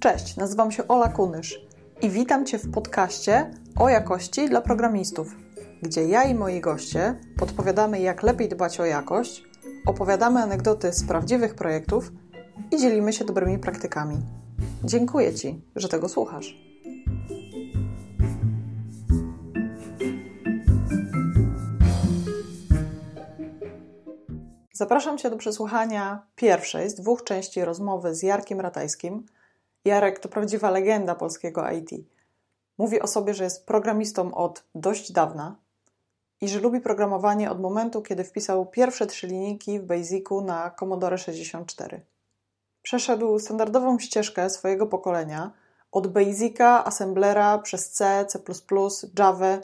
Cześć, nazywam się Ola Kunysz i witam Cię w podcaście o jakości dla programistów, gdzie ja i moi goście podpowiadamy, jak lepiej dbać o jakość, opowiadamy anegdoty z prawdziwych projektów i dzielimy się dobrymi praktykami. Dziękuję Ci, że tego słuchasz. Zapraszam Cię do przesłuchania pierwszej z dwóch części rozmowy z Jarkiem Ratajskim. Jarek to prawdziwa legenda polskiego IT. Mówi o sobie, że jest programistą od dość dawna i że lubi programowanie od momentu, kiedy wpisał pierwsze trzy linijki w Basicu na Commodore 64. Przeszedł standardową ścieżkę swojego pokolenia od Basica, Assemblera przez C, C++, Java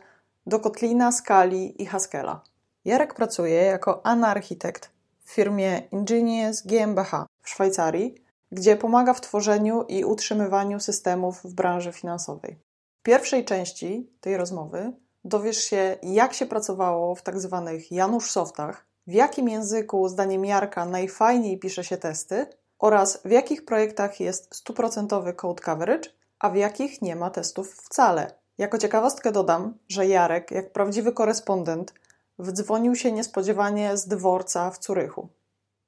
do Kotlina, Scali i Haskella. Jarek pracuje jako anarchitekt w firmie Ingenious GmbH w Szwajcarii, gdzie pomaga w tworzeniu i utrzymywaniu systemów w branży finansowej. W pierwszej części tej rozmowy dowiesz się, jak się pracowało w tak zwanych Janusz Softach, w jakim języku, zdaniem Jarka, najfajniej pisze się testy oraz w jakich projektach jest stuprocentowy code coverage, a w jakich nie ma testów wcale. Jako ciekawostkę dodam, że Jarek, jak prawdziwy korespondent, wdzwonił się niespodziewanie z dworca w Curychu,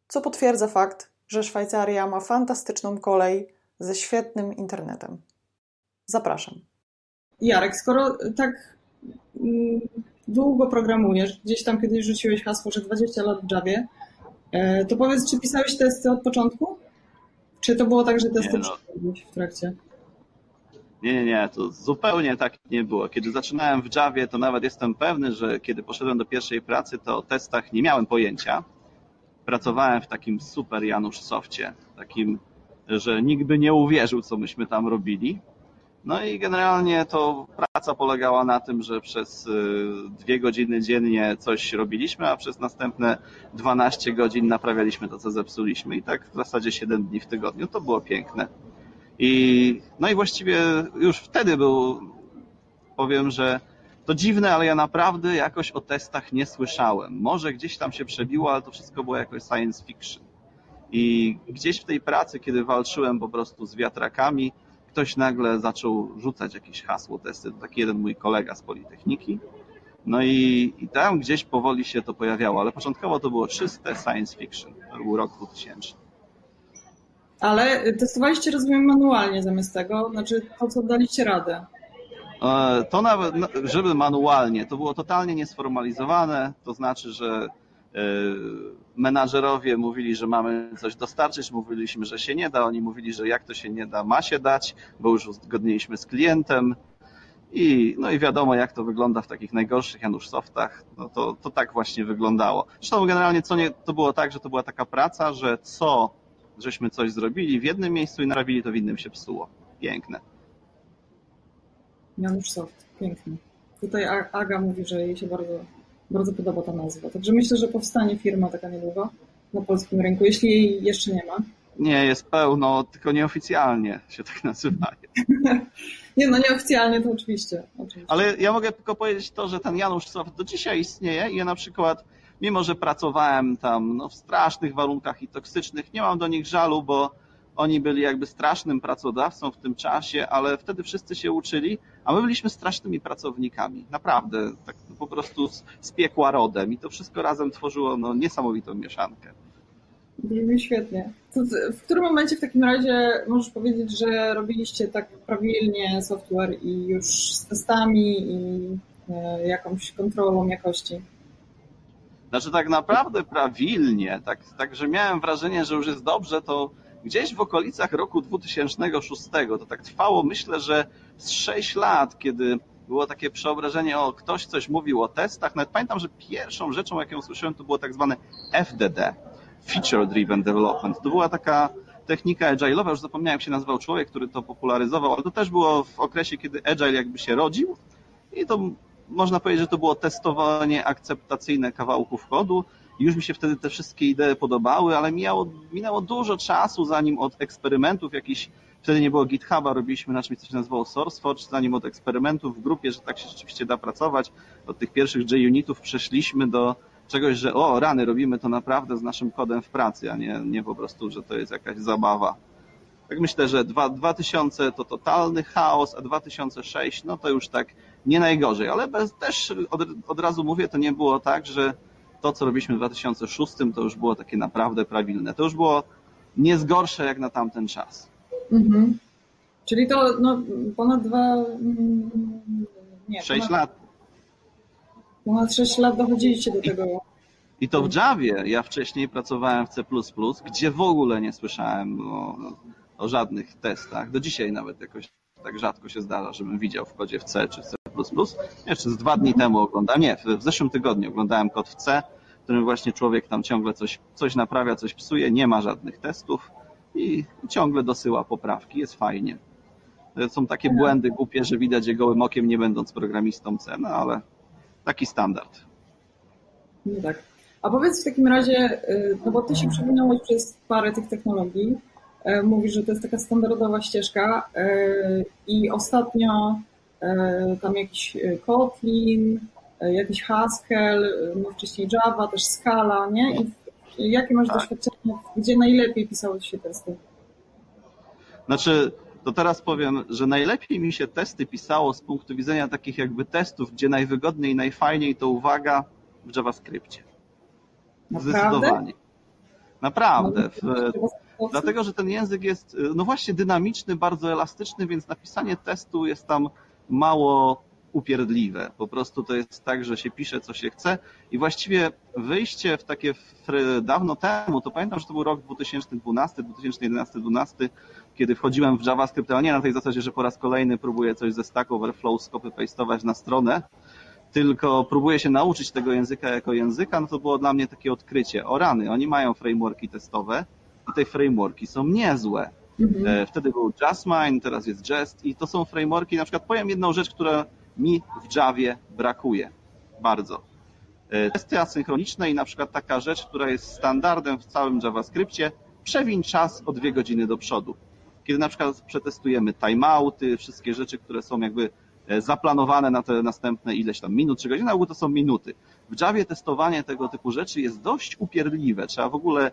co potwierdza fakt, że Szwajcaria ma fantastyczną kolej ze świetnym internetem. Zapraszam. Jarek, skoro tak mm, długo programujesz, gdzieś tam kiedyś rzuciłeś hasło, że 20 lat w Javie, e, to powiedz, czy pisałeś testy od początku? Czy to było tak, że testy no. w trakcie? Nie, nie, nie, to zupełnie tak nie było. Kiedy zaczynałem w Javie, to nawet jestem pewny, że kiedy poszedłem do pierwszej pracy, to o testach nie miałem pojęcia. Pracowałem w takim super Janusz Softie, takim, że nikt by nie uwierzył, co myśmy tam robili. No i generalnie to praca polegała na tym, że przez y, dwie godziny dziennie coś robiliśmy, a przez następne 12 godzin naprawialiśmy to, co zepsuliśmy. I tak w zasadzie 7 dni w tygodniu. To było piękne. I, no i właściwie już wtedy był, powiem, że to dziwne, ale ja naprawdę jakoś o testach nie słyszałem. Może gdzieś tam się przebiło, ale to wszystko było jakoś science fiction. I gdzieś w tej pracy, kiedy walczyłem po prostu z wiatrakami, ktoś nagle zaczął rzucać jakieś hasło testy. To taki jeden mój kolega z Politechniki. No i, i tam gdzieś powoli się to pojawiało, ale początkowo to było czyste science fiction. To był rok 2000. Ale testowaliście, rozumiem, manualnie zamiast tego? Znaczy to, co daliście radę? E, to nawet, no, żeby manualnie, to było totalnie niesformalizowane, to znaczy, że e, menadżerowie mówili, że mamy coś dostarczyć, mówiliśmy, że się nie da, oni mówili, że jak to się nie da, ma się dać, bo już uzgodniliśmy z klientem i, no i wiadomo, jak to wygląda w takich najgorszych Janusz Softach, no to, to tak właśnie wyglądało. Zresztą generalnie co nie, to było tak, że to była taka praca, że co żeśmy coś zrobili w jednym miejscu i narobili to w innym się psuło. Piękne. Janusz Soft, piękny. Tutaj Aga mówi, że jej się bardzo, bardzo podoba ta nazwa. Także myślę, że powstanie firma taka niedługo na polskim rynku, jeśli jej jeszcze nie ma. Nie, jest pełno, tylko nieoficjalnie się tak nazywa. nie, no nieoficjalnie to oczywiście, oczywiście. Ale ja mogę tylko powiedzieć to, że ten Janusz Soft do dzisiaj istnieje i ja na przykład mimo że pracowałem tam no, w strasznych warunkach i toksycznych, nie mam do nich żalu, bo oni byli jakby strasznym pracodawcą w tym czasie, ale wtedy wszyscy się uczyli, a my byliśmy strasznymi pracownikami. Naprawdę, tak po prostu z, z piekła rodem i to wszystko razem tworzyło no, niesamowitą mieszankę. Brzmi świetnie. To w którym momencie w takim razie możesz powiedzieć, że robiliście tak prawilnie software i już z testami i e, jakąś kontrolą jakości? Znaczy tak naprawdę prawilnie, tak, tak że miałem wrażenie, że już jest dobrze, to gdzieś w okolicach roku 2006 to tak trwało, myślę, że z 6 lat, kiedy było takie przeobrażenie, o ktoś coś mówił o testach. Nawet pamiętam, że pierwszą rzeczą, jaką usłyszałem, to było tak zwane FDD, Feature Driven Development. To była taka technika agile'owa, już zapomniałem jak się nazywał człowiek, który to popularyzował, ale to też było w okresie, kiedy agile jakby się rodził i to można powiedzieć, że to było testowanie akceptacyjne kawałków kodu. Już mi się wtedy te wszystkie idee podobały, ale mijało, minęło dużo czasu, zanim od eksperymentów jakiś, wtedy nie było GitHuba, robiliśmy na czymś, co się nazywało SourceForge, zanim od eksperymentów w grupie, że tak się rzeczywiście da pracować, od tych pierwszych JUnitów przeszliśmy do czegoś, że o, rany, robimy to naprawdę z naszym kodem w pracy, a nie, nie po prostu, że to jest jakaś zabawa. tak myślę, że 2000 to totalny chaos, a 2006 no to już tak nie najgorzej, ale bez, też od, od razu mówię, to nie było tak, że to, co robiliśmy w 2006, to już było takie naprawdę prawilne. To już było nie zgorsze jak na tamten czas. Mhm. Czyli to no, ponad dwa. Mm, nie, sześć ponad, lat. Ponad sześć lat dochodziliście do tego. I to w Javie. Ja wcześniej pracowałem w C, gdzie w ogóle nie słyszałem o, o żadnych testach. Do dzisiaj nawet jakoś tak rzadko się zdarza, żebym widział w kodzie w C czy C. Jeszcze z dwa dni temu oglądałem, nie, w zeszłym tygodniu oglądałem kod w C, w którym właśnie człowiek tam ciągle coś, coś naprawia, coś psuje, nie ma żadnych testów i ciągle dosyła poprawki, jest fajnie. Są takie błędy głupie, że widać je gołym okiem, nie będąc programistą C, no ale taki standard. No tak. A powiedz w takim razie, y, no bo ty się przewinąłeś przez parę tych technologii, y, mówisz, że to jest taka standardowa ścieżka y, i ostatnio tam jakiś Kotlin, jakiś Haskell, no wcześniej Java, też Scala, nie? I jakie masz tak. doświadczenie, gdzie najlepiej pisało się testy? Znaczy, to teraz powiem, że najlepiej mi się testy pisało z punktu widzenia takich jakby testów, gdzie najwygodniej i najfajniej to uwaga w JavaScriptie. Zdecydowanie. Naprawdę. W, dlatego, że ten język jest, no właśnie, dynamiczny, bardzo elastyczny, więc napisanie testu jest tam mało upierdliwe. Po prostu to jest tak, że się pisze, co się chce i właściwie wyjście w takie dawno temu, to pamiętam, że to był rok 2012, 2011, 2012, kiedy wchodziłem w JavaScript, ale nie na tej zasadzie, że po raz kolejny próbuję coś ze Stack Overflow skopy-pastować na stronę, tylko próbuję się nauczyć tego języka jako języka, no to było dla mnie takie odkrycie. O rany, oni mają frameworki testowe i te frameworki są niezłe. Mhm. E, wtedy był Justmine, teraz jest Jest i to są frameworki, na przykład powiem jedną rzecz, która mi w Javie brakuje bardzo. E, testy asynchroniczne i na przykład taka rzecz, która jest standardem w całym JavaScriptie, przewiń czas o dwie godziny do przodu. Kiedy na przykład przetestujemy timeouty, wszystkie rzeczy, które są jakby e, zaplanowane na te następne ileś tam minut czy godzin, albo to są minuty. W Javie testowanie tego typu rzeczy jest dość upierdliwe. Trzeba w ogóle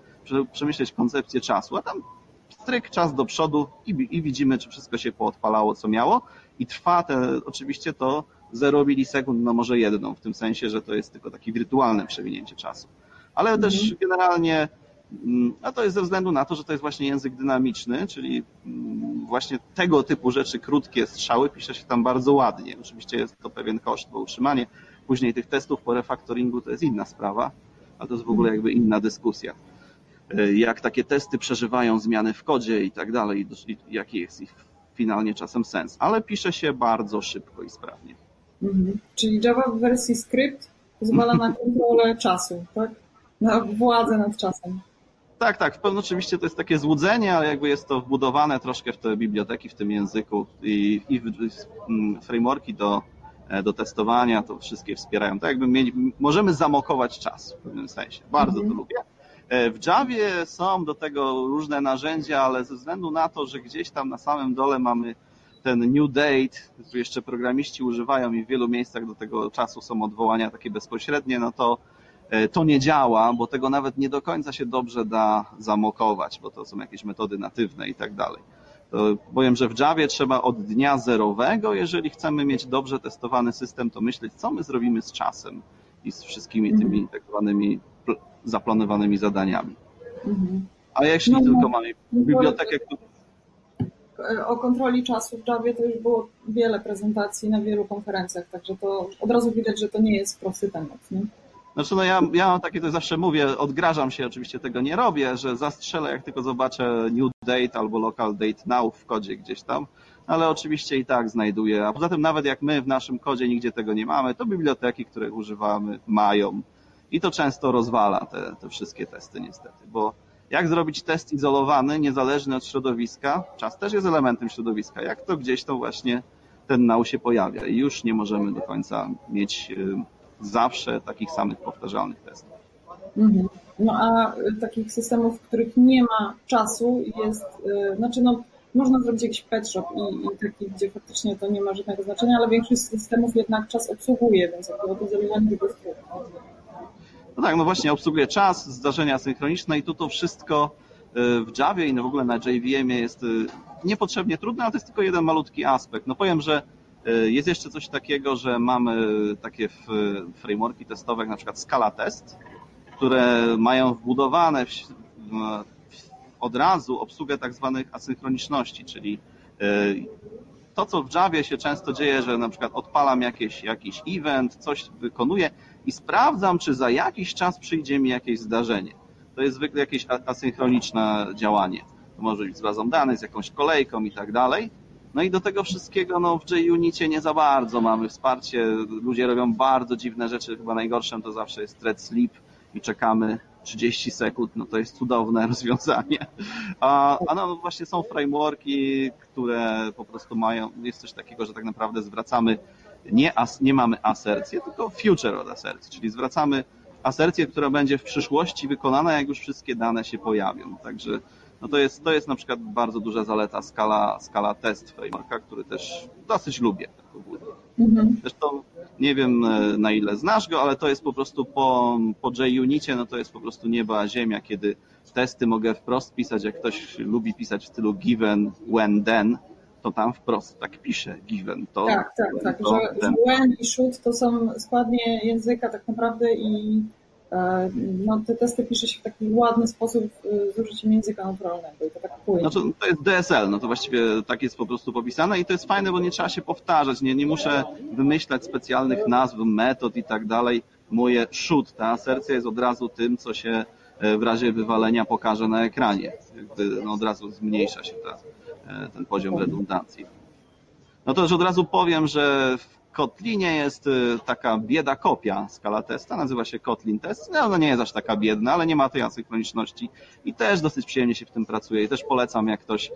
przemyśleć koncepcję czasu, a tam stryk czas do przodu i, i widzimy, czy wszystko się poodpalało, co miało i trwa te, oczywiście to 0 milisekund, no może jedną, w tym sensie, że to jest tylko takie wirtualne przewinięcie czasu. Ale mhm. też generalnie mm, a to jest ze względu na to, że to jest właśnie język dynamiczny, czyli mm, właśnie tego typu rzeczy, krótkie strzały, pisze się tam bardzo ładnie. Oczywiście jest to pewien koszt, bo utrzymanie później tych testów po refaktoringu to jest inna sprawa, a to jest w ogóle jakby inna dyskusja. E, jak takie testy przeżywają zmiany w kodzie i tak dalej, jaki jest ich finalnie czasem sens, ale pisze się bardzo szybko i sprawnie. Mhm. Czyli Java w wersji script pozwala na kontrolę czasu, tak? Na władzę nad czasem. Tak, tak. W oczywiście to jest takie złudzenie, ale jakby jest to wbudowane troszkę w te biblioteki w tym języku i, i w, mm, frameworki do, e, do testowania to wszystkie wspierają. Tak jakby mieli, możemy zamokować czas w pewnym sensie. Bardzo mhm. to lubię. E, w Javie są do tego różne narzędzia, ale ze względu na to, że gdzieś tam na samym dole mamy ten new date, który jeszcze programiści używają i w wielu miejscach do tego czasu są odwołania takie bezpośrednie, no to e, to nie działa, bo tego nawet nie do końca się dobrze da zamokować, bo to są jakieś metody natywne i tak dalej. To powiem, że w Javie trzeba od dnia zerowego, jeżeli chcemy mieć dobrze testowany system, to myśleć, co my zrobimy z czasem i z wszystkimi tymi mhm. Zaplanowanymi zadaniami. Mhm. A jeśli no, tylko mamy bibliotekę, o kontroli czasu w Javie to już było wiele prezentacji na wielu konferencjach, także to od razu widać, że to nie jest prosty temat. Nie? Znaczy, no ja, ja mam takie, to zawsze mówię, odgrażam się, oczywiście tego nie robię, że zastrzelę, jak tylko zobaczę new date albo local date now w kodzie gdzieś tam, ale oczywiście i tak znajduję. A poza tym nawet jak my w naszym kodzie nigdzie tego nie mamy, to biblioteki, które używamy, mają i to często rozwala te, te wszystkie testy niestety, bo jak zrobić test izolowany, niezależny od środowiska? Czas też jest elementem środowiska. Jak to gdzieś to właśnie ten nał się pojawia i już nie możemy do końca mieć y, zawsze takich samych powtarzalnych testów. Mhm. No a takich systemów, w których nie ma czasu jest, y, znaczy no można zrobić jakiś pet shop i, i taki, gdzie faktycznie to nie ma żadnego znaczenia, ale większość systemów jednak czas obsługuje, więc jakby to zależnie tego no tak, no właśnie obsługuje czas, zdarzenia synchroniczne i tu to wszystko w Javie i w ogóle na JVM jest niepotrzebnie trudne, ale to jest tylko jeden malutki aspekt. No powiem, że jest jeszcze coś takiego, że mamy takie frameworki testowe, jak na przykład Scala Test, które mają wbudowane w, od razu obsługę tak zwanych asynchroniczności, czyli to, co w Javie się często dzieje, że na przykład odpalam jakieś, jakiś event, coś wykonuję i sprawdzam, czy za jakiś czas przyjdzie mi jakieś zdarzenie. To jest zwykle jakieś asynchroniczne działanie. To może być z bazą danych, z jakąś kolejką i tak dalej. No i do tego wszystkiego no, w JUnicie nie za bardzo mamy wsparcie. Ludzie robią bardzo dziwne rzeczy. Chyba najgorszym to zawsze jest thread sleep i czekamy 30 sekund, no to jest cudowne rozwiązanie. A, a no właśnie są frameworki, które po prostu mają, jest coś takiego, że tak naprawdę zwracamy, nie, as, nie mamy asercję, tylko future od asercji, czyli zwracamy asercję, która będzie w przyszłości wykonana, jak już wszystkie dane się pojawią. Także no to, jest, to jest na przykład bardzo duża zaleta skala, skala test frameworka, który też dosyć lubię. Mhm. Zresztą nie wiem e, na ile znasz go, ale to jest po prostu po, po JUnicie, no to jest po prostu nieba a ziemia, kiedy testy mogę wprost pisać, jak ktoś lubi pisać w stylu given, when, then, to tam wprost tak pisze given. To, tak, tak, tak, to, że, when i should to są składnie języka tak naprawdę i E, no, te testy pisze się w taki ładny sposób e, z użyciem języka naturalnego i to tak płynie. Znaczy, to jest DSL, no to właściwie tak jest po prostu popisane i to jest fajne, bo nie trzeba się powtarzać, nie, nie muszę wymyślać specjalnych nazw, metod i tak dalej. Moje shoot, ta asercja jest od razu tym, co się e, w razie wywalenia pokaże na ekranie. Gdy no, od razu zmniejsza się ta, ten poziom redundancji. No to już od razu powiem, że w Kotlinie jest y, taka bieda kopia skala testa, nazywa się Kotlin Test. No, ona nie jest aż taka biedna, ale nie ma tej asynchroniczności i też dosyć przyjemnie się w tym pracuje i też polecam jak ktoś.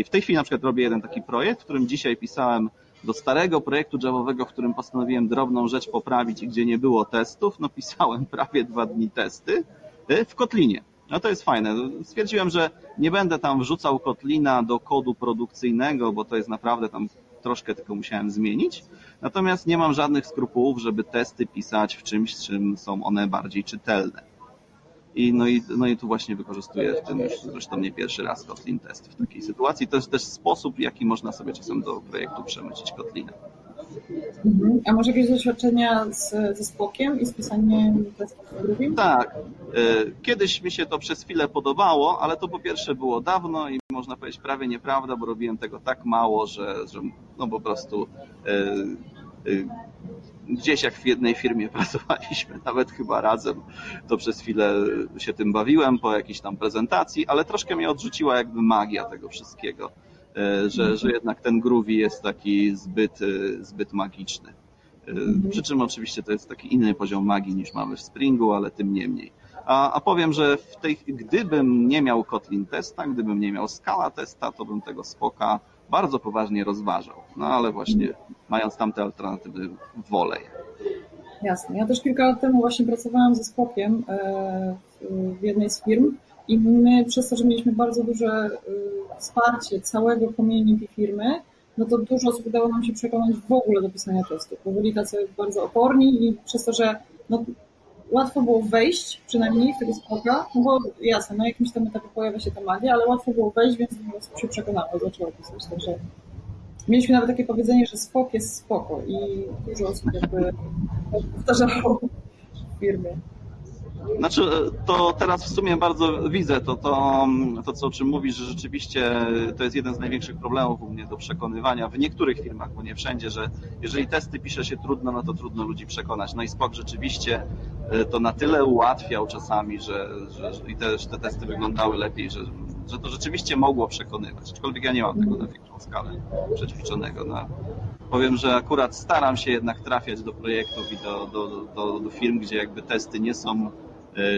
Y, w tej chwili na przykład robię jeden taki projekt, w którym dzisiaj pisałem do starego projektu Javowego, w którym postanowiłem drobną rzecz poprawić i gdzie nie było testów, no pisałem prawie dwa dni testy w Kotlinie. No to jest fajne. Stwierdziłem, że nie będę tam wrzucał Kotlina do kodu produkcyjnego, bo to jest naprawdę tam troszkę tylko musiałem zmienić. Natomiast nie mam żadnych skrupułów, żeby testy pisać w czymś, czym są one bardziej czytelne. I no, i, no i tu właśnie wykorzystuję w tym już zresztą nie pierwszy raz Kotlin test w takiej sytuacji. To jest też sposób, jaki można sobie czasem do projektu przemycić Kotlina. Mhm. A może jakieś doświadczenia z, ze spłokiem i z pisaniem testów w Tak. E, kiedyś mi się to przez chwilę podobało, ale to po pierwsze było dawno i można powiedzieć prawie nieprawda, bo robiłem tego tak mało, że, że no po prostu e, e, gdzieś jak w jednej firmie pracowaliśmy, nawet chyba razem, to przez chwilę się tym bawiłem po jakiejś tam prezentacji, ale troszkę mnie odrzuciła jakby magia tego wszystkiego że, że jednak ten groovy jest taki zbyt, e, zbyt magiczny. E, mhm. Przy czym oczywiście to jest taki inny poziom magii niż mamy w Springu, ale tym niemniej. A, a powiem, że w tej, gdybym nie miał Kotlin testa, gdybym nie miał Scala testa, to bym tego spoka bardzo poważnie rozważał. No ale właśnie mając tamte alternatywy wolę. Jasne. Ja też kilka lat temu właśnie pracowałam ze Spokiem w jednej z firm i my przez to, że mieliśmy bardzo duże y, wsparcie całego community firmy, no to dużo osób udało nam się przekonać w ogóle do pisania testów, bo byli tacy bardzo oporni i przez to, że no, łatwo było wejść, przynajmniej w tego spoka, no bo jasne, na jakimś tam etapie pojawia się ta magia, ale łatwo było wejść, więc dużo osób się przekonało, zaczęło pisać, także mieliśmy nawet takie powiedzenie, że spok jest spoko i dużo osób jakby powtarzało w firmie. Znaczy, to teraz w sumie bardzo widzę to, to, to co, o czym mówisz, że rzeczywiście to jest jeden z największych problemów u mnie do przekonywania w niektórych firmach, bo nie wszędzie, że jeżeli testy pisze się trudno, no to trudno ludzi przekonać. No i Spok rzeczywiście e, to na tyle ułatwiał czasami, że, że, i też te testy wyglądały lepiej, że, że to rzeczywiście mogło przekonywać. Aczkolwiek ja nie mam tego na większą skalę przećwiczonego. No, powiem, że akurat staram się jednak trafiać do projektów i do, do, do, do firm, gdzie jakby testy nie są E,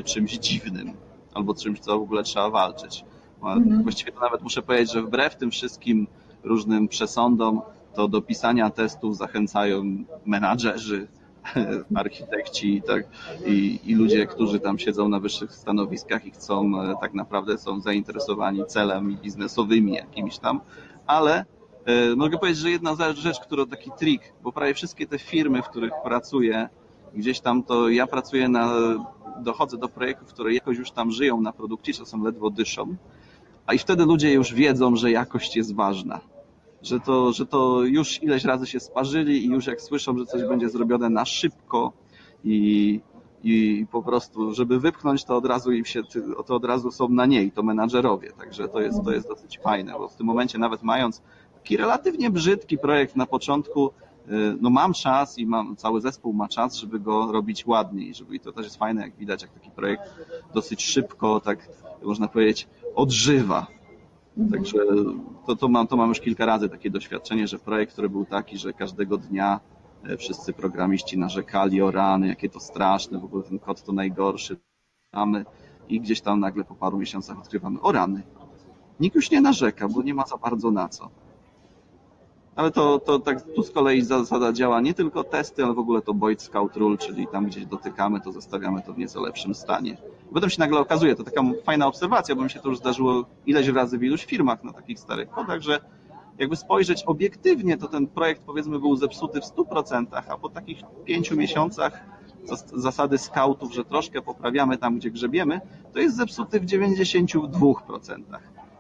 czymś dziwnym albo czymś, co w ogóle trzeba walczyć. Mhm. Właściwie to nawet muszę powiedzieć, że wbrew tym wszystkim różnym przesądom, to do pisania testów zachęcają menadżerzy, architekci tak, i, i ludzie, którzy tam siedzą na wyższych stanowiskach i chcą, e, tak naprawdę są zainteresowani celami biznesowymi jakimiś tam, ale e, mogę powiedzieć, że jedna rzecz, która taki trik, bo prawie wszystkie te firmy, w których pracuję, gdzieś tam to ja pracuję na dochodzę do projektów, które jakoś już tam żyją na produkcji, czasem ledwo dyszą, a i wtedy ludzie już wiedzą, że jakość jest ważna. Że to, że to już ileś razy się sparzyli i już jak słyszą, że coś będzie zrobione na szybko i, i po prostu, żeby wypchnąć, to od razu im się, to od razu są na niej, to menadżerowie. Także to jest, to jest dosyć fajne, bo w tym momencie nawet mając taki relatywnie brzydki projekt na początku, no mam czas i mam, cały zespół ma czas, żeby go robić ładniej, żeby i to też jest fajne, jak widać, jak taki projekt dosyć szybko, tak można powiedzieć, odżywa. Także to, to, mam, to mam już kilka razy takie doświadczenie, że projekt, który był taki, że każdego dnia e, wszyscy programiści narzekali o rany, jakie to straszne, w ogóle ten kod to najgorszy, mamy i gdzieś tam nagle po paru miesiącach odkrywamy o rany. Nikt już nie narzeka, bo nie ma za bardzo na co. Ale to, to tak tu z kolei zasada działa nie tylko testy, ale w ogóle to Boyd Scout Rule, czyli tam gdzieś dotykamy, to zostawiamy to w nieco lepszym stanie. Potem się nagle okazuje, to taka fajna obserwacja, bo mi się to już zdarzyło ileś razy w iluś firmach na takich starych kodach, że jakby spojrzeć obiektywnie, to ten projekt powiedzmy był zepsuty w 100%, a po takich pięciu miesiącach zasady scoutów, że troszkę poprawiamy tam, gdzie grzebiemy, to jest zepsuty w 92%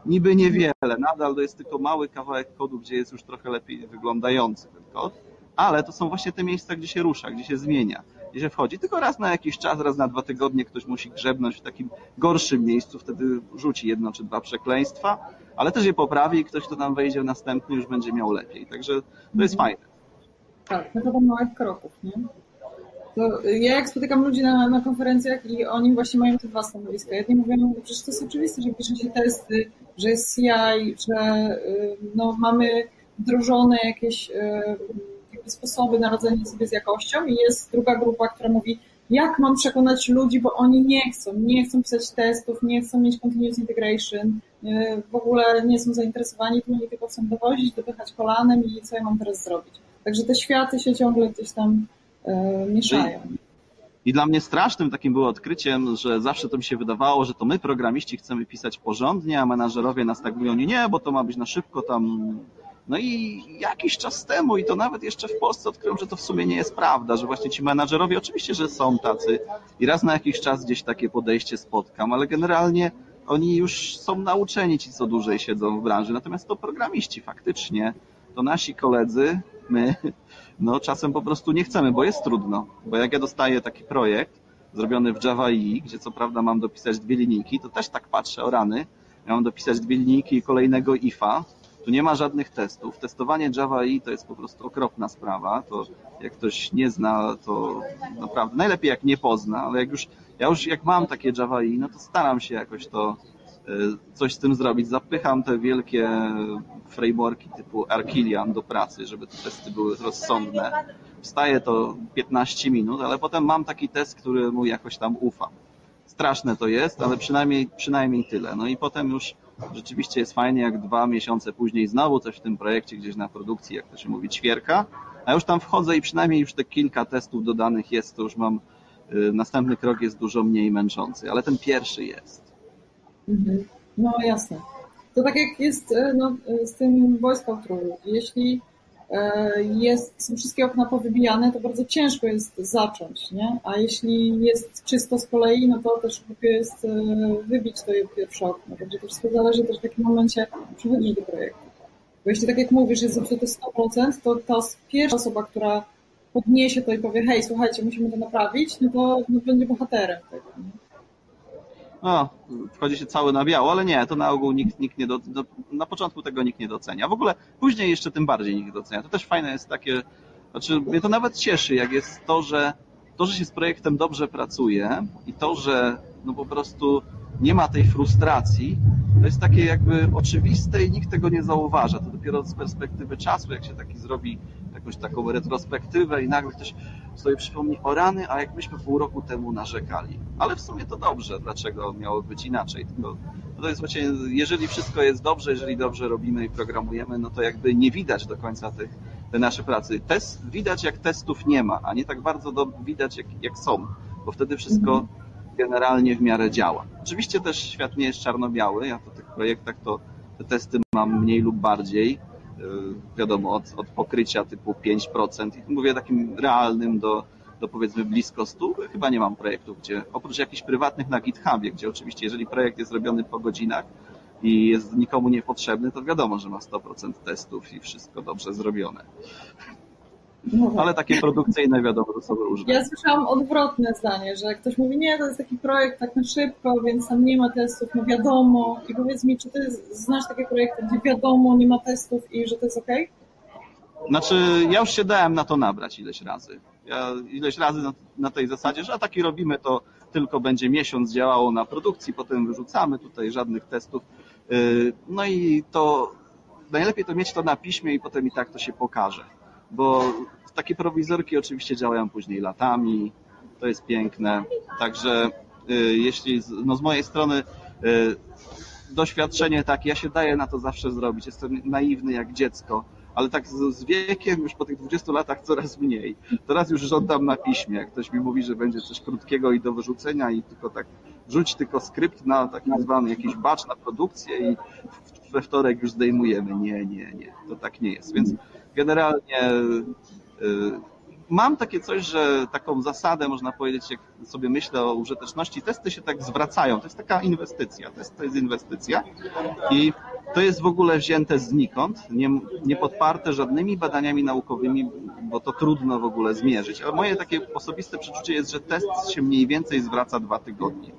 niby niewiele, nadal to jest tylko mały kawałek kodu, gdzie jest już trochę lepiej wyglądający ten kod, ale to są właśnie te miejsca, gdzie się rusza, gdzie się zmienia, gdzie się wchodzi. Tylko raz na jakiś czas, raz na dwa tygodnie ktoś musi grzebnąć w takim gorszym miejscu, wtedy rzuci jedno czy dwa przekleństwa, ale też je poprawi i ktoś, kto tam wejdzie w następny, już będzie miał lepiej. Także to jest fajne. Tak, metoda małych kroków, nie? To ja jak spotykam ludzi na, na konferencjach i oni właśnie mają te dwa stanowiska. Jedni mówią, no przecież to jest oczywiste, że pisze się testy, że jest CI, że y, no, mamy wdrożone jakieś y, sposoby na radzenie sobie z jakością i jest druga grupa, która mówi, jak mam przekonać ludzi, bo oni nie chcą, nie chcą pisać testów, nie chcą mieć continuous integration, y, w ogóle nie są zainteresowani tym, oni tylko chcą dowozić, dopychać kolanem i co ja mam teraz zrobić. Także te światy się ciągle gdzieś tam mieszają. I dla mnie strasznym takim było odkryciem, że zawsze to mi się wydawało, że to my, programiści, chcemy pisać porządnie, a menadżerowie nas tak mówią, nie, nie, bo to ma być na szybko tam. No i jakiś czas temu, i to nawet jeszcze w Polsce odkryłem, że to w sumie nie jest prawda, że właśnie ci menadżerowie oczywiście, że są tacy i raz na jakiś czas gdzieś takie podejście spotkam, ale generalnie oni już są nauczeni, ci co dłużej siedzą w branży, natomiast to programiści faktycznie, to nasi koledzy, my no czasem po prostu nie chcemy, bo jest trudno. Bo jak ja dostaję taki projekt zrobiony w Java EE, gdzie co prawda mam dopisać dwie linijki, to też tak patrzę o rany. Ja mam dopisać dwie linijki kolejnego ifa. Tu nie ma żadnych testów. Testowanie Java EE to jest po prostu okropna sprawa. To jak ktoś nie zna, to naprawdę najlepiej jak nie pozna, ale jak już ja już jak mam takie Java EE, no to staram się jakoś to coś z tym zrobić. Zapycham te wielkie frameworki typu Archilian do pracy, żeby te testy były rozsądne. Wstaje to 15 minut, ale potem mam taki test, który mu jakoś tam ufa. Straszne to jest, ale przynajmniej, przynajmniej tyle. No i potem już rzeczywiście jest fajnie, jak dwa miesiące później znowu coś w tym projekcie gdzieś na produkcji, jak to się mówi, ćwierka, a już tam wchodzę i przynajmniej już te kilka testów dodanych jest, to już mam, y, następny krok jest dużo mniej męczący, ale ten pierwszy jest. Mhm. No jasne. To tak jak jest e, no, e, z tym Boy Scout. Jeśli e, jest, są wszystkie okna powybijane, to bardzo ciężko jest zacząć, nie? A jeśli jest czysto z kolei, no to też głupio jest wybić to pierwsze okno. Także to wszystko zależy też w jakim momencie przychodzisz do projektu. Bo jeśli tak jak mówisz, jest zepsute 100%, to ta pierwsza osoba, która podniesie to i powie, hej, słuchajcie, musimy to naprawić, no to no, będzie bohaterem tego. Nie? No, wchodzi się cały na biało, ale nie, to na ogół nikt, nikt nie do, do, na początku tego nikt nie docenia. W ogóle później jeszcze tym bardziej nikt docenia. To też fajne jest takie, znaczy mnie to nawet cieszy, jak jest to, że to, że się z projektem dobrze pracuje i to, że no po prostu nie ma tej frustracji, to jest takie jakby oczywiste i nikt tego nie zauważa. To dopiero z perspektywy czasu, jak się taki zrobi jakąś taką retrospektywę i nagle ktoś sobie przypomni o rany, a jak myśmy pół roku temu narzekali. Ale w sumie to dobrze, dlaczego miało być inaczej. Tylko to jest właśnie, jeżeli wszystko jest dobrze, jeżeli dobrze robimy i programujemy, no to jakby nie widać do końca tych, tej naszej pracy. Test, widać jak testów nie ma, a nie tak bardzo do, widać jak, jak są, bo wtedy wszystko mhm. generalnie w miarę działa. Oczywiście też świat nie jest czarno-biały, ja po tych projektach to te testy mam mniej lub bardziej, wiadomo, od, od pokrycia typu 5% i mówię takim realnym do do powiedzmy blisko 100. Chyba nie mam projektów, gdzie oprócz jakichś prywatnych na GitHubie, gdzie oczywiście jeżeli projekt jest robiony po godzinach i jest nikomu niepotrzebny, to wiadomo, że ma 100% testów i wszystko dobrze zrobione. Ale takie produkcyjne wiadomo, to są różne. Ja słyszałam odwrotne zdanie, że ktoś mówi, nie, to jest taki projekt tak na szybko, więc tam nie ma testów, no wiadomo. I powiedz mi, czy ty znasz takie projekty, gdzie wiadomo, nie ma testów i że to jest ok? Znaczy, ja już się dałem na to nabrać ileś razy. Ja ileś razy na, na tej zasadzie, że a taki robimy, to tylko będzie miesiąc działało na produkcji, potem wyrzucamy tutaj żadnych testów. Y, no i to najlepiej to mieć to na piśmie i potem i tak to się pokaże bo takie prowizorki oczywiście działają później latami, to jest piękne. Także y, jeśli no z mojej strony y, doświadczenie tak, ja się daję na to zawsze zrobić, jestem naiwny jak dziecko, ale tak z, wiekiem, już po tych 20 latach coraz mniej. Teraz już żądam na piśmie, jak ktoś mi mówi, że będzie coś krótkiego i do wyrzucenia i tylko tak rzuć tylko skrypt na taki zwany jakiś batch na produkcję i we wtorek już zdejmujemy. Nie, nie, nie, to tak nie jest. Więc generalnie y, mam takie coś, że taką zasadę, można powiedzieć, jak sobie myślę o użyteczności, testy się tak zwracają. To jest taka inwestycja. Test to jest inwestycja i to jest w ogóle wzięte znikąd, nie, nie podparte żadnymi badaniami naukowymi, bo to trudno w ogóle zmierzyć. Ale moje takie osobiste przeczucie jest, że test się mniej więcej zwraca dwa tygodnie.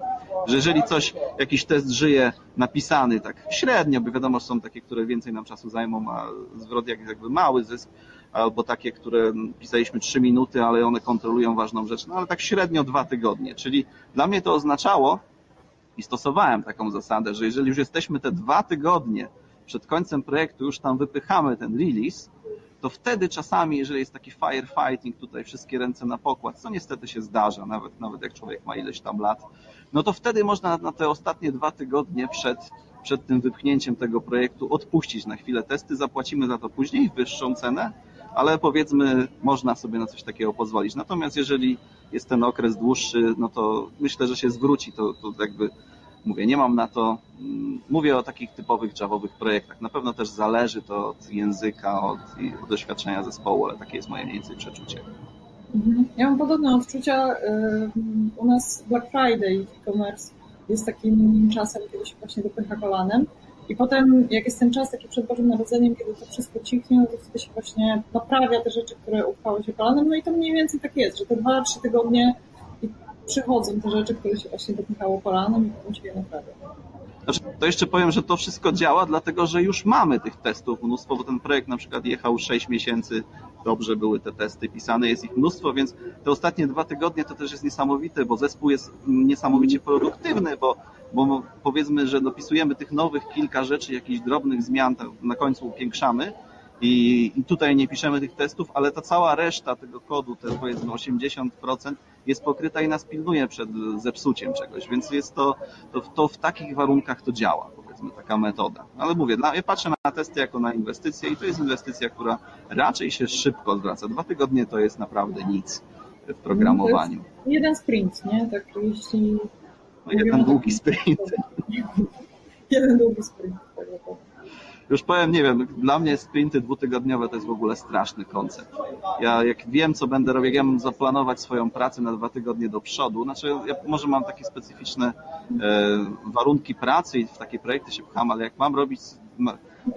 Że jeżeli coś, jakiś test żyje napisany tak średnio, bo wiadomo, są takie, które więcej nam czasu zajmą, a zwrot jak jakby mały zysk, albo takie, które pisaliśmy trzy minuty, ale one kontrolują ważną rzecz, no ale tak średnio dwa tygodnie. Czyli dla mnie to oznaczało, i stosowałem taką zasadę, że jeżeli już jesteśmy te dwa tygodnie przed końcem projektu, już tam wypychamy ten release, to wtedy czasami, jeżeli jest taki firefighting, tutaj wszystkie ręce na pokład, co niestety się zdarza, nawet, nawet jak człowiek ma ileś tam lat, no to wtedy można na te ostatnie dwa tygodnie przed, przed tym wypchnięciem tego projektu odpuścić na chwilę testy, zapłacimy za to później wyższą cenę, ale powiedzmy, można sobie na coś takiego pozwolić. Natomiast jeżeli jest ten okres dłuższy, no to myślę, że się zwróci. To, to jakby mówię, nie mam na to. Mm, mówię o takich typowych javowych projektach. Na pewno też zależy to od języka, od, od doświadczenia zespołu, ale takie jest moje mniej więcej przeczucie. Mhm. Ja mam podobne odczucia. U nas Black Friday w e-commerce jest takim czasem, kiedy się właśnie dopycha kolanem. I potem, jak jest ten czas taki przed Bożym Narodzeniem, kiedy to wszystko cichnie, no to wtedy się właśnie naprawia te rzeczy, które uchwały się kolanem. No i to mniej więcej tak jest, że te dwa, trzy tygodnie przychodzą te rzeczy, które się właśnie dopychało kolanem i potem się je naprawia. Znaczy, to jeszcze powiem, że to wszystko działa, dlatego że już mamy tych testów. Mnóstwo, bo ten projekt na przykład jechał 6 miesięcy, dobrze były te testy pisane, jest ich mnóstwo, więc te ostatnie dwa tygodnie to też jest niesamowite, bo zespół jest niesamowicie produktywny, bo, bo powiedzmy, że dopisujemy tych nowych kilka rzeczy, jakichś drobnych zmian, na końcu upiększamy, i, I, tutaj nie piszemy tych testów, ale ta cała reszta tego kodu, te powiedzmy 80%, jest pokryta i nas pilnuje przed zepsuciem czegoś, więc jest to, to, to w takich warunkach to działa, powiedzmy, taka metoda. Ale mówię, ja patrzę na testy jako na inwestycję i to jest inwestycja, która raczej się szybko zwraca. Dwa tygodnie to jest naprawdę nic w programowaniu. jeden sprint, nie? Tak jeśli... No, jeden długi sprint. jeden długi sprint, tak już powiem, nie wiem, dla mnie sprinty dwutygodniowe to jest w ogóle straszny koncept. Ja jak wiem, co będę robił, ja mam zaplanować swoją pracę na dwa tygodnie do przodu, znaczy ja może mam takie specyficzne e, warunki pracy i w takie projekty się pcham, ale jak mam robić,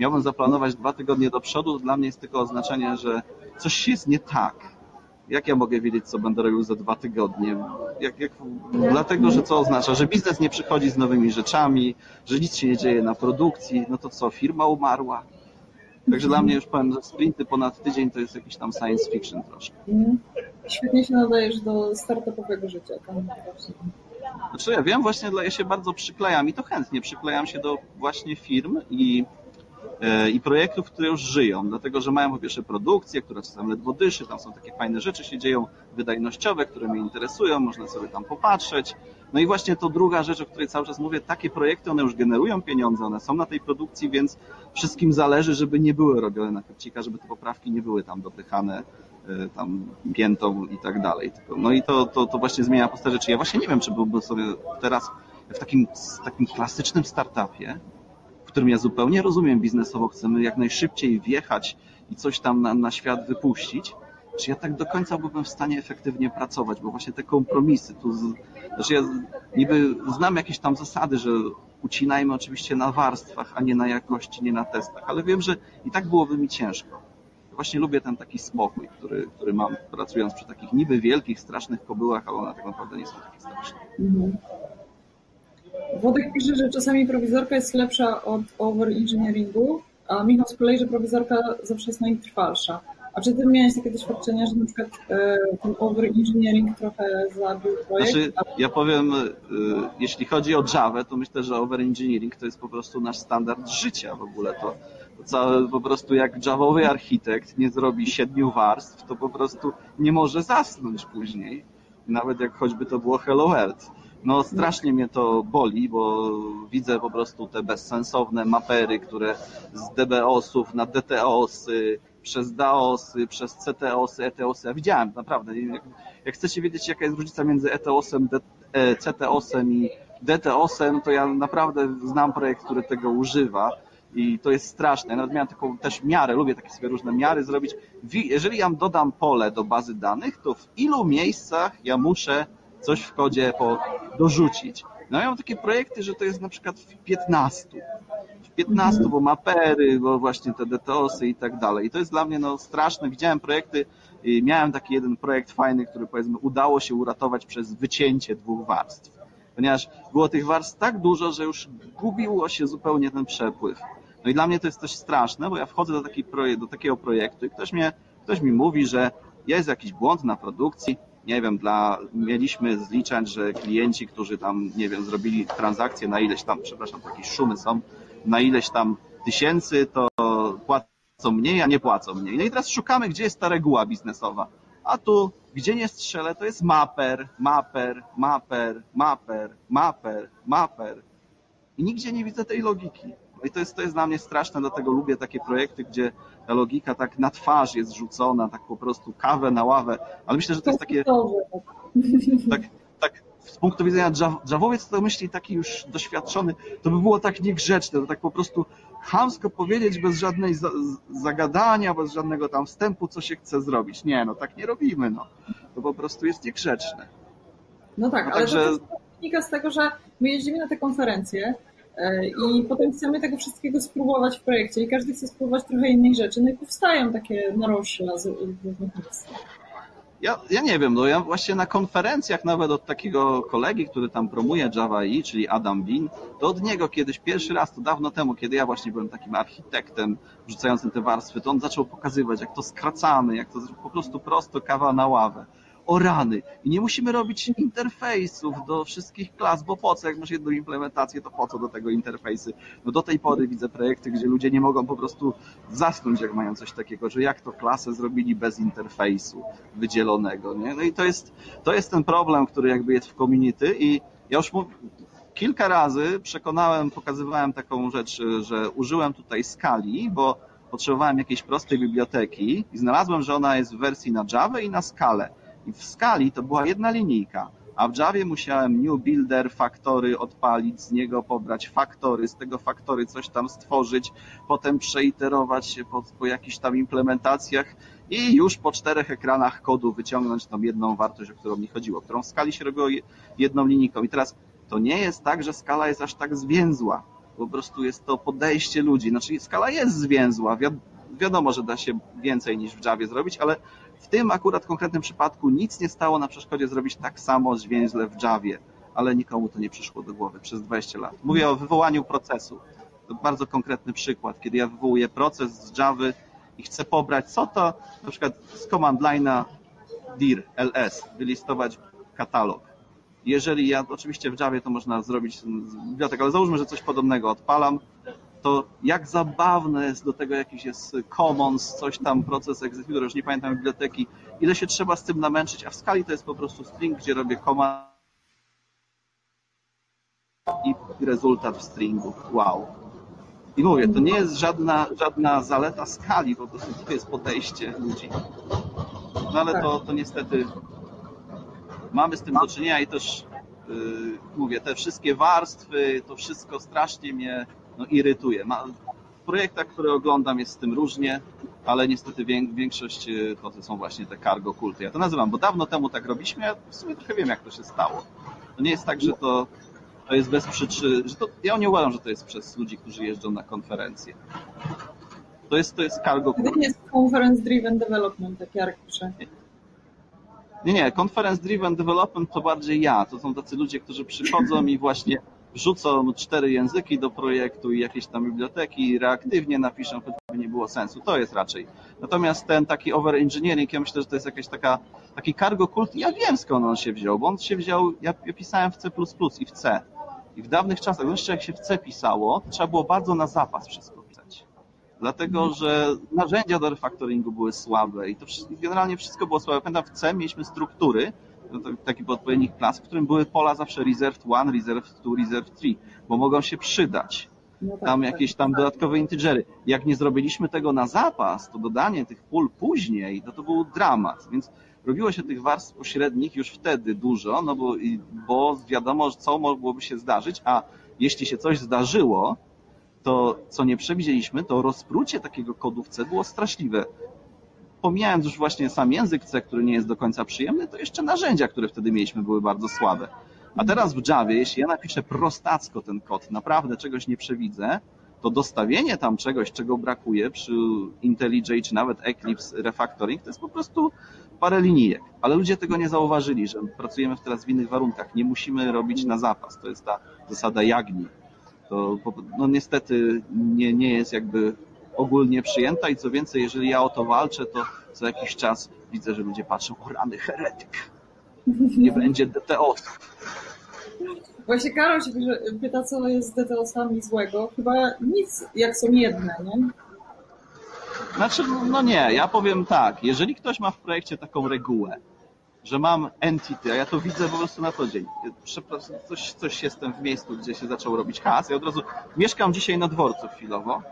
miałbym zaplanować dwa tygodnie do przodu, to dla mnie jest tylko oznaczenie, że coś jest nie tak jak ja mogę wiedzieć, co będę robił za dwa tygodnie? Jak, jak, dlatego, że co oznacza, że biznes nie przychodzi z nowymi rzeczami, że nic się nie dzieje na produkcji, no to co, firma umarła? Także dla mnie już powiem, że sprinty ponad tydzień to jest jakiś tam science fiction troszkę. Mhm. Świetnie się nadajesz do startupowego życia. Znaczy ja wiem, właśnie ja się bardzo przyklejam i to chętnie przyklejam się do właśnie firm i i projektów, które już żyją, dlatego że mają po pierwsze produkcję, która czasem ledwo dyszy, tam są takie fajne rzeczy się dzieją, wydajnościowe, które mnie interesują, można sobie tam popatrzeć. No i właśnie to druga rzecz, o której cały czas mówię, takie projekty, one już generują pieniądze, one są na tej produkcji, więc wszystkim zależy, żeby nie były robione na krecika, żeby te poprawki nie były tam dopychane e, tam piętą i tak dalej. No i to, to, to właśnie zmienia postać rzeczy. Ja właśnie nie wiem, czy byłbym sobie teraz w takim, takim klasycznym startupie, w którym ja zupełnie rozumiem biznesowo, chcemy jak najszybciej wjechać i coś tam na, na świat wypuścić, czy ja tak do końca byłbym w stanie efektywnie pracować, bo właśnie te kompromisy, tu, z, znaczy ja niby znam jakieś tam zasady, że ucinajmy oczywiście na warstwach, a nie na jakości, nie na testach, ale wiem, że i tak byłoby mi ciężko. Właśnie lubię ten taki spokój, który, który mam pracując przy takich niby wielkich, strasznych kobyłach, ale one tak naprawdę nie są takie straszne. Mhm. Wodek pisze, że czasami prowizorka jest lepsza od over-engineeringu, a Michał z kolei, że prowizorka zawsze jest najtrwalsza. A czy ty miałeś takie doświadczenia, że na przykład e, ten over-engineering trochę zabił projekt? Znaczy, ja powiem, e, jeśli chodzi o Java, to myślę, że over-engineering to jest po prostu nasz standard życia w ogóle. To, całe po prostu jak javowy architekt nie zrobi siedmiu warstw, to po prostu nie może zasnąć później. Nawet jak choćby to było Hello World. No strasznie mnie to boli, bo widzę po prostu te bezsensowne mapery, które z DBOSów na DTOSy, przez DAOSy, przez CTOSy, ETOSy. Ja widziałem, naprawdę. Jak, chcecie wiedzieć, jaka jest różnica między ETOSem, e, CTOSem i DTOSem, to ja naprawdę znam projekt, który tego używa i to jest straszne. Ja nawet miałem taką też miarę, lubię takie sobie różne miary zrobić. Jeżeli ja dodam pole do bazy danych, to w ilu miejscach ja muszę coś w kodzie po, dorzucić. No ja mam takie projekty, że to jest na przykład w 15. W 15, bo mapery, bo właśnie te DTOSy i tak dalej. I to jest dla mnie no, straszne. Widziałem projekty, miałem taki jeden projekt fajny, który powiedzmy udało się uratować przez wycięcie dwóch warstw. Ponieważ było tych warstw tak dużo, że już gubiło się zupełnie ten przepływ. No i dla mnie to jest coś straszne, bo ja wchodzę do, projekt, do takiego projektu i ktoś, mnie, ktoś mi mówi, że jest jakiś błąd na produkcji, nie wiem, dla, mieliśmy zliczać, że klienci, którzy tam, nie wiem, zrobili transakcję na ileś tam, przepraszam, jakieś szumy są, na ileś tam tysięcy, to płacą mniej, a nie płacą mniej. No i teraz szukamy, gdzie jest ta reguła biznesowa. A tu, gdzie nie strzelę, to jest maper, maper, maper, maper, maper, maper. I nigdzie nie widzę tej logiki. No i to jest, to jest dla mnie straszne, dlatego lubię takie projekty, gdzie ta logika tak na twarz jest rzucona, tak po prostu kawę na ławę, ale myślę, że to jest takie... Tak, tak z punktu widzenia Javowiec to myśli taki już doświadczony, to by było tak niegrzeczne, to tak po prostu chamsko powiedzieć bez żadnej zagadania, bez żadnego tam wstępu, co się chce zrobić. Nie, no tak nie robimy, no. To po prostu jest niegrzeczne. No tak, no, ale także... to wynika z tego, że my jeździmy na te konferencje, I potem chcemy tego wszystkiego spróbować w projekcie i każdy chce spróbować trochę innej rzeczy. No i powstają takie narośla z różnych miejsc. Ja, ja nie wiem, no ja właśnie na konferencjach nawet od takiego kolegi, który tam promuje Java EE, czyli Adam Win, to od niego kiedyś, pierwszy raz, to dawno temu, kiedy ja właśnie byłem takim architektem rzucającym te warstwy, to on zaczął pokazywać, jak to skracamy, jak to po prostu prosto kawa na ławę o rany. I nie musimy robić interfejsów do wszystkich klas, bo po co, jak masz jedną implementację, to po co do tego interfejsy? No do tej pory widzę projekty, gdzie ludzie nie mogą po prostu zasnąć, jak mają coś takiego, że jak to klasę zrobili bez interfejsu wydzielonego, nie? No i to jest, to jest ten problem, który jakby jest w community i ja już kilka razy przekonałem, pokazywałem taką rzecz, że użyłem tutaj skali, bo potrzebowałem jakiejś prostej biblioteki i znalazłem, że ona jest w wersji na Java i na skalę. I w skali to była jedna linijka, a w Javie musiałem new builder faktory odpalić, z niego pobrać faktory, z tego faktory coś tam stworzyć, potem przeiterować się po, po jakichś tam implementacjach i już po czterech ekranach kodu wyciągnąć tą jedną wartość, o którą mi chodziło, którą w skali się robiło jedną linijką. I teraz to nie jest tak, że skala jest aż tak zwięzła. Po prostu jest to podejście ludzi. Znaczy skala jest zwięzła. Wi wiadomo, że da się więcej niż w Javie zrobić, ale w tym akurat konkretnym przypadku nic nie stało na przeszkodzie zrobić tak samo zwięźle w Javie, ale nikomu to nie przyszło do głowy przez 20 lat. Mówię o wywołaniu procesu. To bardzo konkretny przykład, kiedy ja wywołuję proces z Javy i chcę pobrać, co to na przykład z command line'a dir ls, wylistować katalog. Jeżeli ja, oczywiście w Javie to można zrobić z bibliotek, ale załóżmy, że coś podobnego odpalam, to jak zabawne jest do tego jakiś jest commons, coś tam, proces executor, już nie pamiętam biblioteki, ile się trzeba z tym namęczyć, a w skali to jest po prostu string, gdzie robię command i rezultat w stringu. Wow. I mówię, to nie jest żadna, żadna zaleta skali, po prostu to jest podejście ludzi. No ale to, to niestety mamy z tym do czynienia i też yy, mówię, te wszystkie warstwy, to wszystko strasznie mnie no, irytuje. Ma, w projektach, które oglądam jest z tym różnie. ale niestety większość y, to są właśnie te cargo kulty. Ja to nazywam, bo dawno temu tak robiliśmy, ja w sumie trochę wiem, jak to się stało. To nie jest tak, że to, to jest bez przyczyny, że to, ja nie uważam, że to jest przez ludzi, którzy jeżdżą na konferencje. To jest, to jest cargo kult. To nie jest conference driven development, jak Jarek pisze. Nie, nie, conference driven development to bardziej ja. To są tacy ludzie, którzy przychodzą i właśnie wrzucą cztery języki do projektu i jakieś tam biblioteki, reaktywnie napiszą, choćby nie było sensu. To jest raczej. Natomiast ten taki overengineering, ja myślę, że to jest jakaś taka, taki cargo kult. Ja wiem skąd on się wziął, bo on się wziął, ja, ja pisałem w C++ i w C. I w dawnych czasach, zwłaszcza jak się w C pisało, to trzeba było bardzo na zapas wszystko pisać. Dlatego, że narzędzia do refactoringu były słabe i to generalnie wszystko było słabe. Pamiętam w C mieliśmy struktury, no taki odpowiednik klas, w którym były pola zawsze reserved 1, reserved 2, reserved 3, bo mogą się przydać. No tak, tam tak, jakieś tam tak. dodatkowe integery. Jak nie zrobiliśmy tego na zapas, to dodanie tych pól później, to to był dramat. Więc robiło się tych warstw pośrednich już wtedy dużo, no bo, bo wiadomo, co mogłoby się zdarzyć, a jeśli się coś zdarzyło, to co nie przewidzieliśmy, to rozprucie takiego kodu w C było straszliwe pomijając już właśnie sam język C, który nie jest do końca przyjemny, to jeszcze narzędzia, które wtedy mieliśmy, były bardzo słabe. A teraz w Javie, jeśli ja napiszę prostacko ten kod, naprawdę czegoś nie przewidzę, to dostawienie tam czegoś, czego brakuje przy IntelliJ czy nawet Eclipse Refactoring, to jest po prostu parę linijek. Ale ludzie tego nie zauważyli, że pracujemy teraz w innych warunkach. Nie musimy robić na zapas. To jest ta zasada jagni. To no niestety nie, nie jest jakby ogólnie przyjęta i co więcej, jeżeli ja o to walczę, to co jakiś czas widzę, że ludzie patrzą, o rany, heretyk, nie będzie DTOS. Właśnie Karol się pyta, co jest z DTOS-ami złego. Chyba nic, jak są jedne, nie? Znaczy, no nie, ja powiem tak, jeżeli ktoś ma w projekcie taką regułę, że mam entity, a ja to widzę po prostu na co dzień. Przepraszam, coś, coś jestem w miejscu, gdzie się zaczął robić has. Ja od razu mieszkam dzisiaj na dworcu chwilowo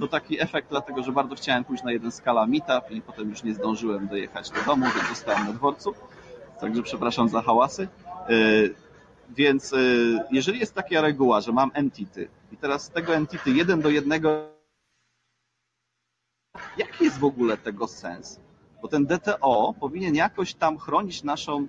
to taki efekt, dlatego że bardzo chciałem pójść na jeden skala meetup i potem już nie zdążyłem dojechać do domu, więc zostałem na dworcu. Także przepraszam za hałasy. E, więc e, jeżeli jest taka reguła, że mam entity i teraz z tego entity jeden do jednego, jaki jest w ogóle tego sens? Bo ten DTO powinien jakoś tam chronić naszą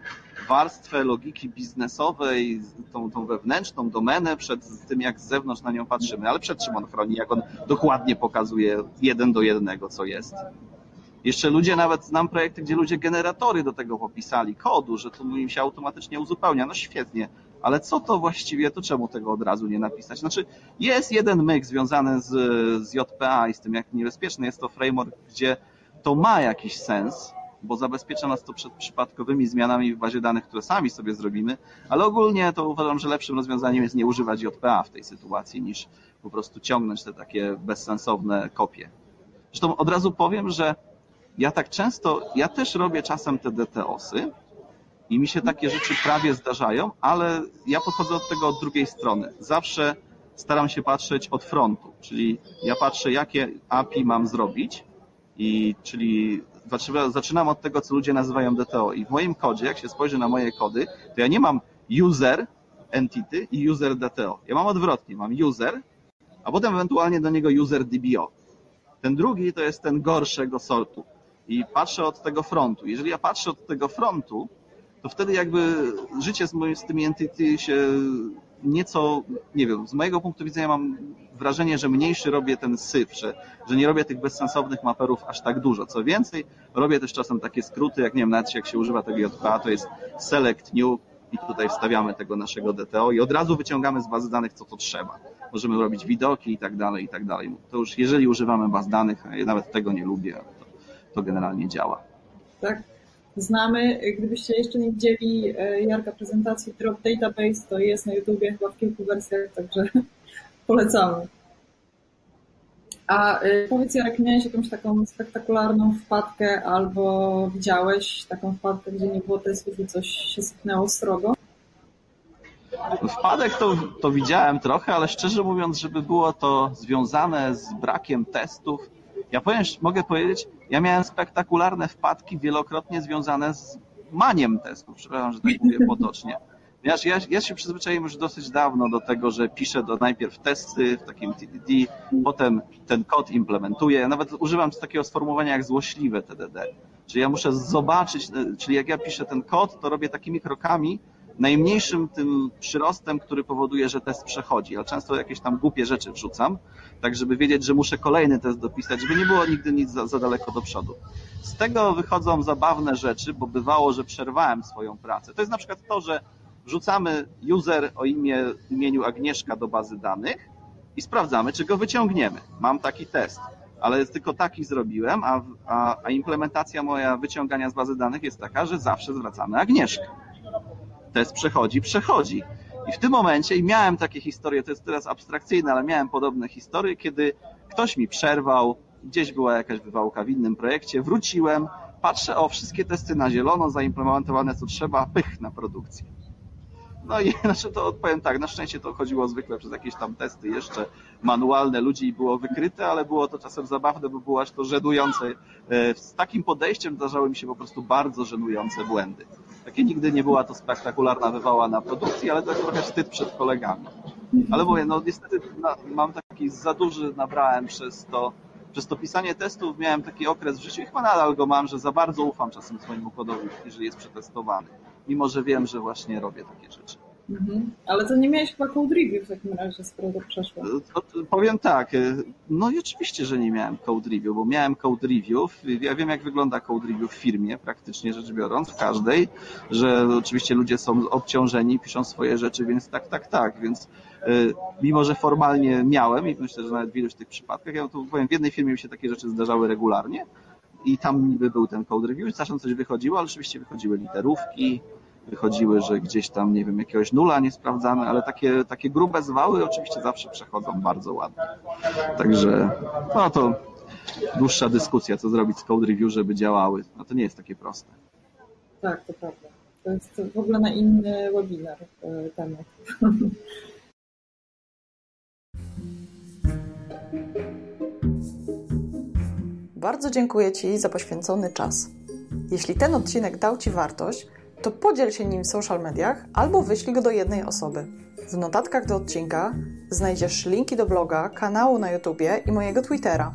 warstwę logiki biznesowej, tą, tą wewnętrzną domenę przed tym, jak z zewnątrz na nią patrzymy. Ale przed czym on chroni, jak on dokładnie pokazuje jeden do jednego, co jest. Jeszcze ludzie, nawet znam projekty, gdzie ludzie generatory do tego popisali, kodu, że to im się automatycznie uzupełnia. No świetnie, ale co to właściwie, to czemu tego od razu nie napisać? Znaczy, jest jeden myk związany z, z JPA i z tym, jak niebezpieczny jest to framework, gdzie to ma jakiś sens, bo zabezpiecza nas to przed przypadkowymi zmianami w bazie danych, które sami sobie zrobimy, ale ogólnie to uważam, że lepszym rozwiązaniem jest nie używać JPA w tej sytuacji, niż po prostu ciągnąć te takie bezsensowne kopie. Zresztą od razu powiem, że ja tak często, ja też robię czasem te DTOSy i mi się takie rzeczy prawie zdarzają, ale ja podchodzę od tego od drugiej strony. Zawsze staram się patrzeć od frontu, czyli ja patrzę, jakie API mam zrobić, i czyli zaczynam od tego, co ludzie nazywają DTO. I w moim kodzie, jak się spojrzy na moje kody, to ja nie mam user entity i user DTO. Ja mam odwrotnie, mam user, a potem ewentualnie do niego user DBO. Ten drugi to jest ten gorszego sortu. I patrzę od tego frontu. Jeżeli ja patrzę od tego frontu, to wtedy jakby życie z, moim, z tymi entity się nieco, nie wiem, z mojego punktu widzenia mam wrażenie, że mniejszy robię ten syf, że, że nie robię tych bezsensownych maperów aż tak dużo. Co więcej, robię też czasem takie skróty, jak nie wiem, nawet jak się używa tego JPA, to jest select new i tutaj wstawiamy tego naszego DTO i od razu wyciągamy z bazy danych, co to trzeba. Możemy robić widoki i tak dalej, i tak dalej. To już jeżeli używamy baz danych, ja nawet tego nie lubię, to, to generalnie działa. Tak, znamy. Gdybyście jeszcze nie widzieli e, Jarka prezentacji Drop Database, to jest na YouTubie chyba w kilku wersjach, także polecamy. A e, powiedz Jarek, miałeś jakąś taką spektakularną wpadkę albo widziałeś taką wpadkę, gdzie nie było testów i coś się sypnęło srogo? Wpadek to, to widziałem trochę, ale szczerze mówiąc, żeby było to związane z brakiem testów, ja powiem, mogę powiedzieć, ja miałem spektakularne wpadki wielokrotnie związane z maniem testów, przepraszam, że tak mówię potocznie. Ja, ja, ja się przyzwyczaiłem już dosyć dawno do tego, że piszę do, najpierw testy w takim TDD, potem ten kod implementuję. Ja nawet używam takiego sformułowania jak złośliwe TDD. Czyli ja muszę zobaczyć, e, czyli jak ja piszę ten kod, to robię takimi krokami, najmniejszym tym przyrostem, który powoduje, że test przechodzi. Ja często jakieś tam głupie rzeczy wrzucam, tak żeby wiedzieć, że muszę kolejny test dopisać, żeby nie było nigdy nic za, za daleko do przodu. Z tego wychodzą zabawne rzeczy, bo bywało, że przerwałem swoją pracę. To jest na przykład to, że wrzucamy user o imię, imieniu Agnieszka do bazy danych i sprawdzamy, czy go wyciągniemy. Mam taki test, ale tylko taki zrobiłem, a, a, a implementacja moja wyciągania z bazy danych jest taka, że zawsze zwracamy Agnieszkę. Test przechodzi, przechodzi. I w tym momencie, i miałem takie historie, to jest teraz abstrakcyjne, ale miałem podobne historie, kiedy ktoś mi przerwał, gdzieś była jakaś wywałka w innym projekcie, wróciłem, patrzę, o, wszystkie testy na zielono, zaimplementowane co trzeba, pych na produkcję. No i znaczy to odpowiem tak, na szczęście to chodziło zwykle przez jakieś tam testy jeszcze manualne ludzi i było wykryte, ale było to czasem zabawne, bo było aż to żenujące. E, z takim podejściem zdarzały mi się po prostu bardzo żenujące błędy. Takie nigdy nie była to spektakularna wywała na produkcji, ale to trochę wstyd przed kolegami. Ale mówię, no niestety mam taki za duży, nabrałem przez to, przez to pisanie testów miałem taki okres w życiu i chyba nadal go mam, że za bardzo ufam czasem swojemu kodowi, jeżeli jest przetestowany mimo że wiem, że właśnie robię takie rzeczy. Mhm. Ale to nie miałeś chyba code review w takim razie, skoro to przeszło. To, to powiem tak, e, no i oczywiście, że nie miałem code review, bo miałem code review, ja wiem jak wygląda code review w firmie, praktycznie rzecz biorąc, w każdej, że oczywiście ludzie są obciążeni, piszą swoje rzeczy, więc tak, tak, tak, więc e, mimo, że formalnie miałem i myślę, że nawet w iluś tych przypadkach, ja tu powiem, w jednej firmie mi się takie rzeczy zdarzały regularnie, i tam niby był ten code review, czasem coś wychodziło, ale oczywiście wychodziły literówki, wychodziły, że gdzieś tam, nie wiem, jakiegoś nula nie sprawdzamy, ale takie, takie grube zwały oczywiście zawsze przechodzą bardzo ładnie. Także, no to dłuższa dyskusja, co zrobić z code review, żeby działały. No to nie jest takie proste. Tak, to prawda. To jest w ogóle na inny webinar e, temat. Bardzo dziękuję Ci za poświęcony czas. Jeśli ten odcinek dał Ci wartość, to podziel się nim w social mediach albo wyślij go do jednej osoby. W notatkach do odcinka znajdziesz linki do bloga, kanału na YouTubie i mojego Twittera.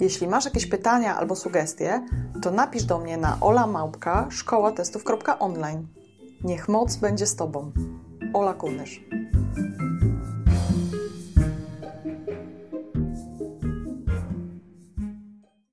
Jeśli masz jakieś pytania albo sugestie, to napisz do mnie na olamałpka.szkołatestów.online. Niech moc będzie z Tobą. Ola Kunysz.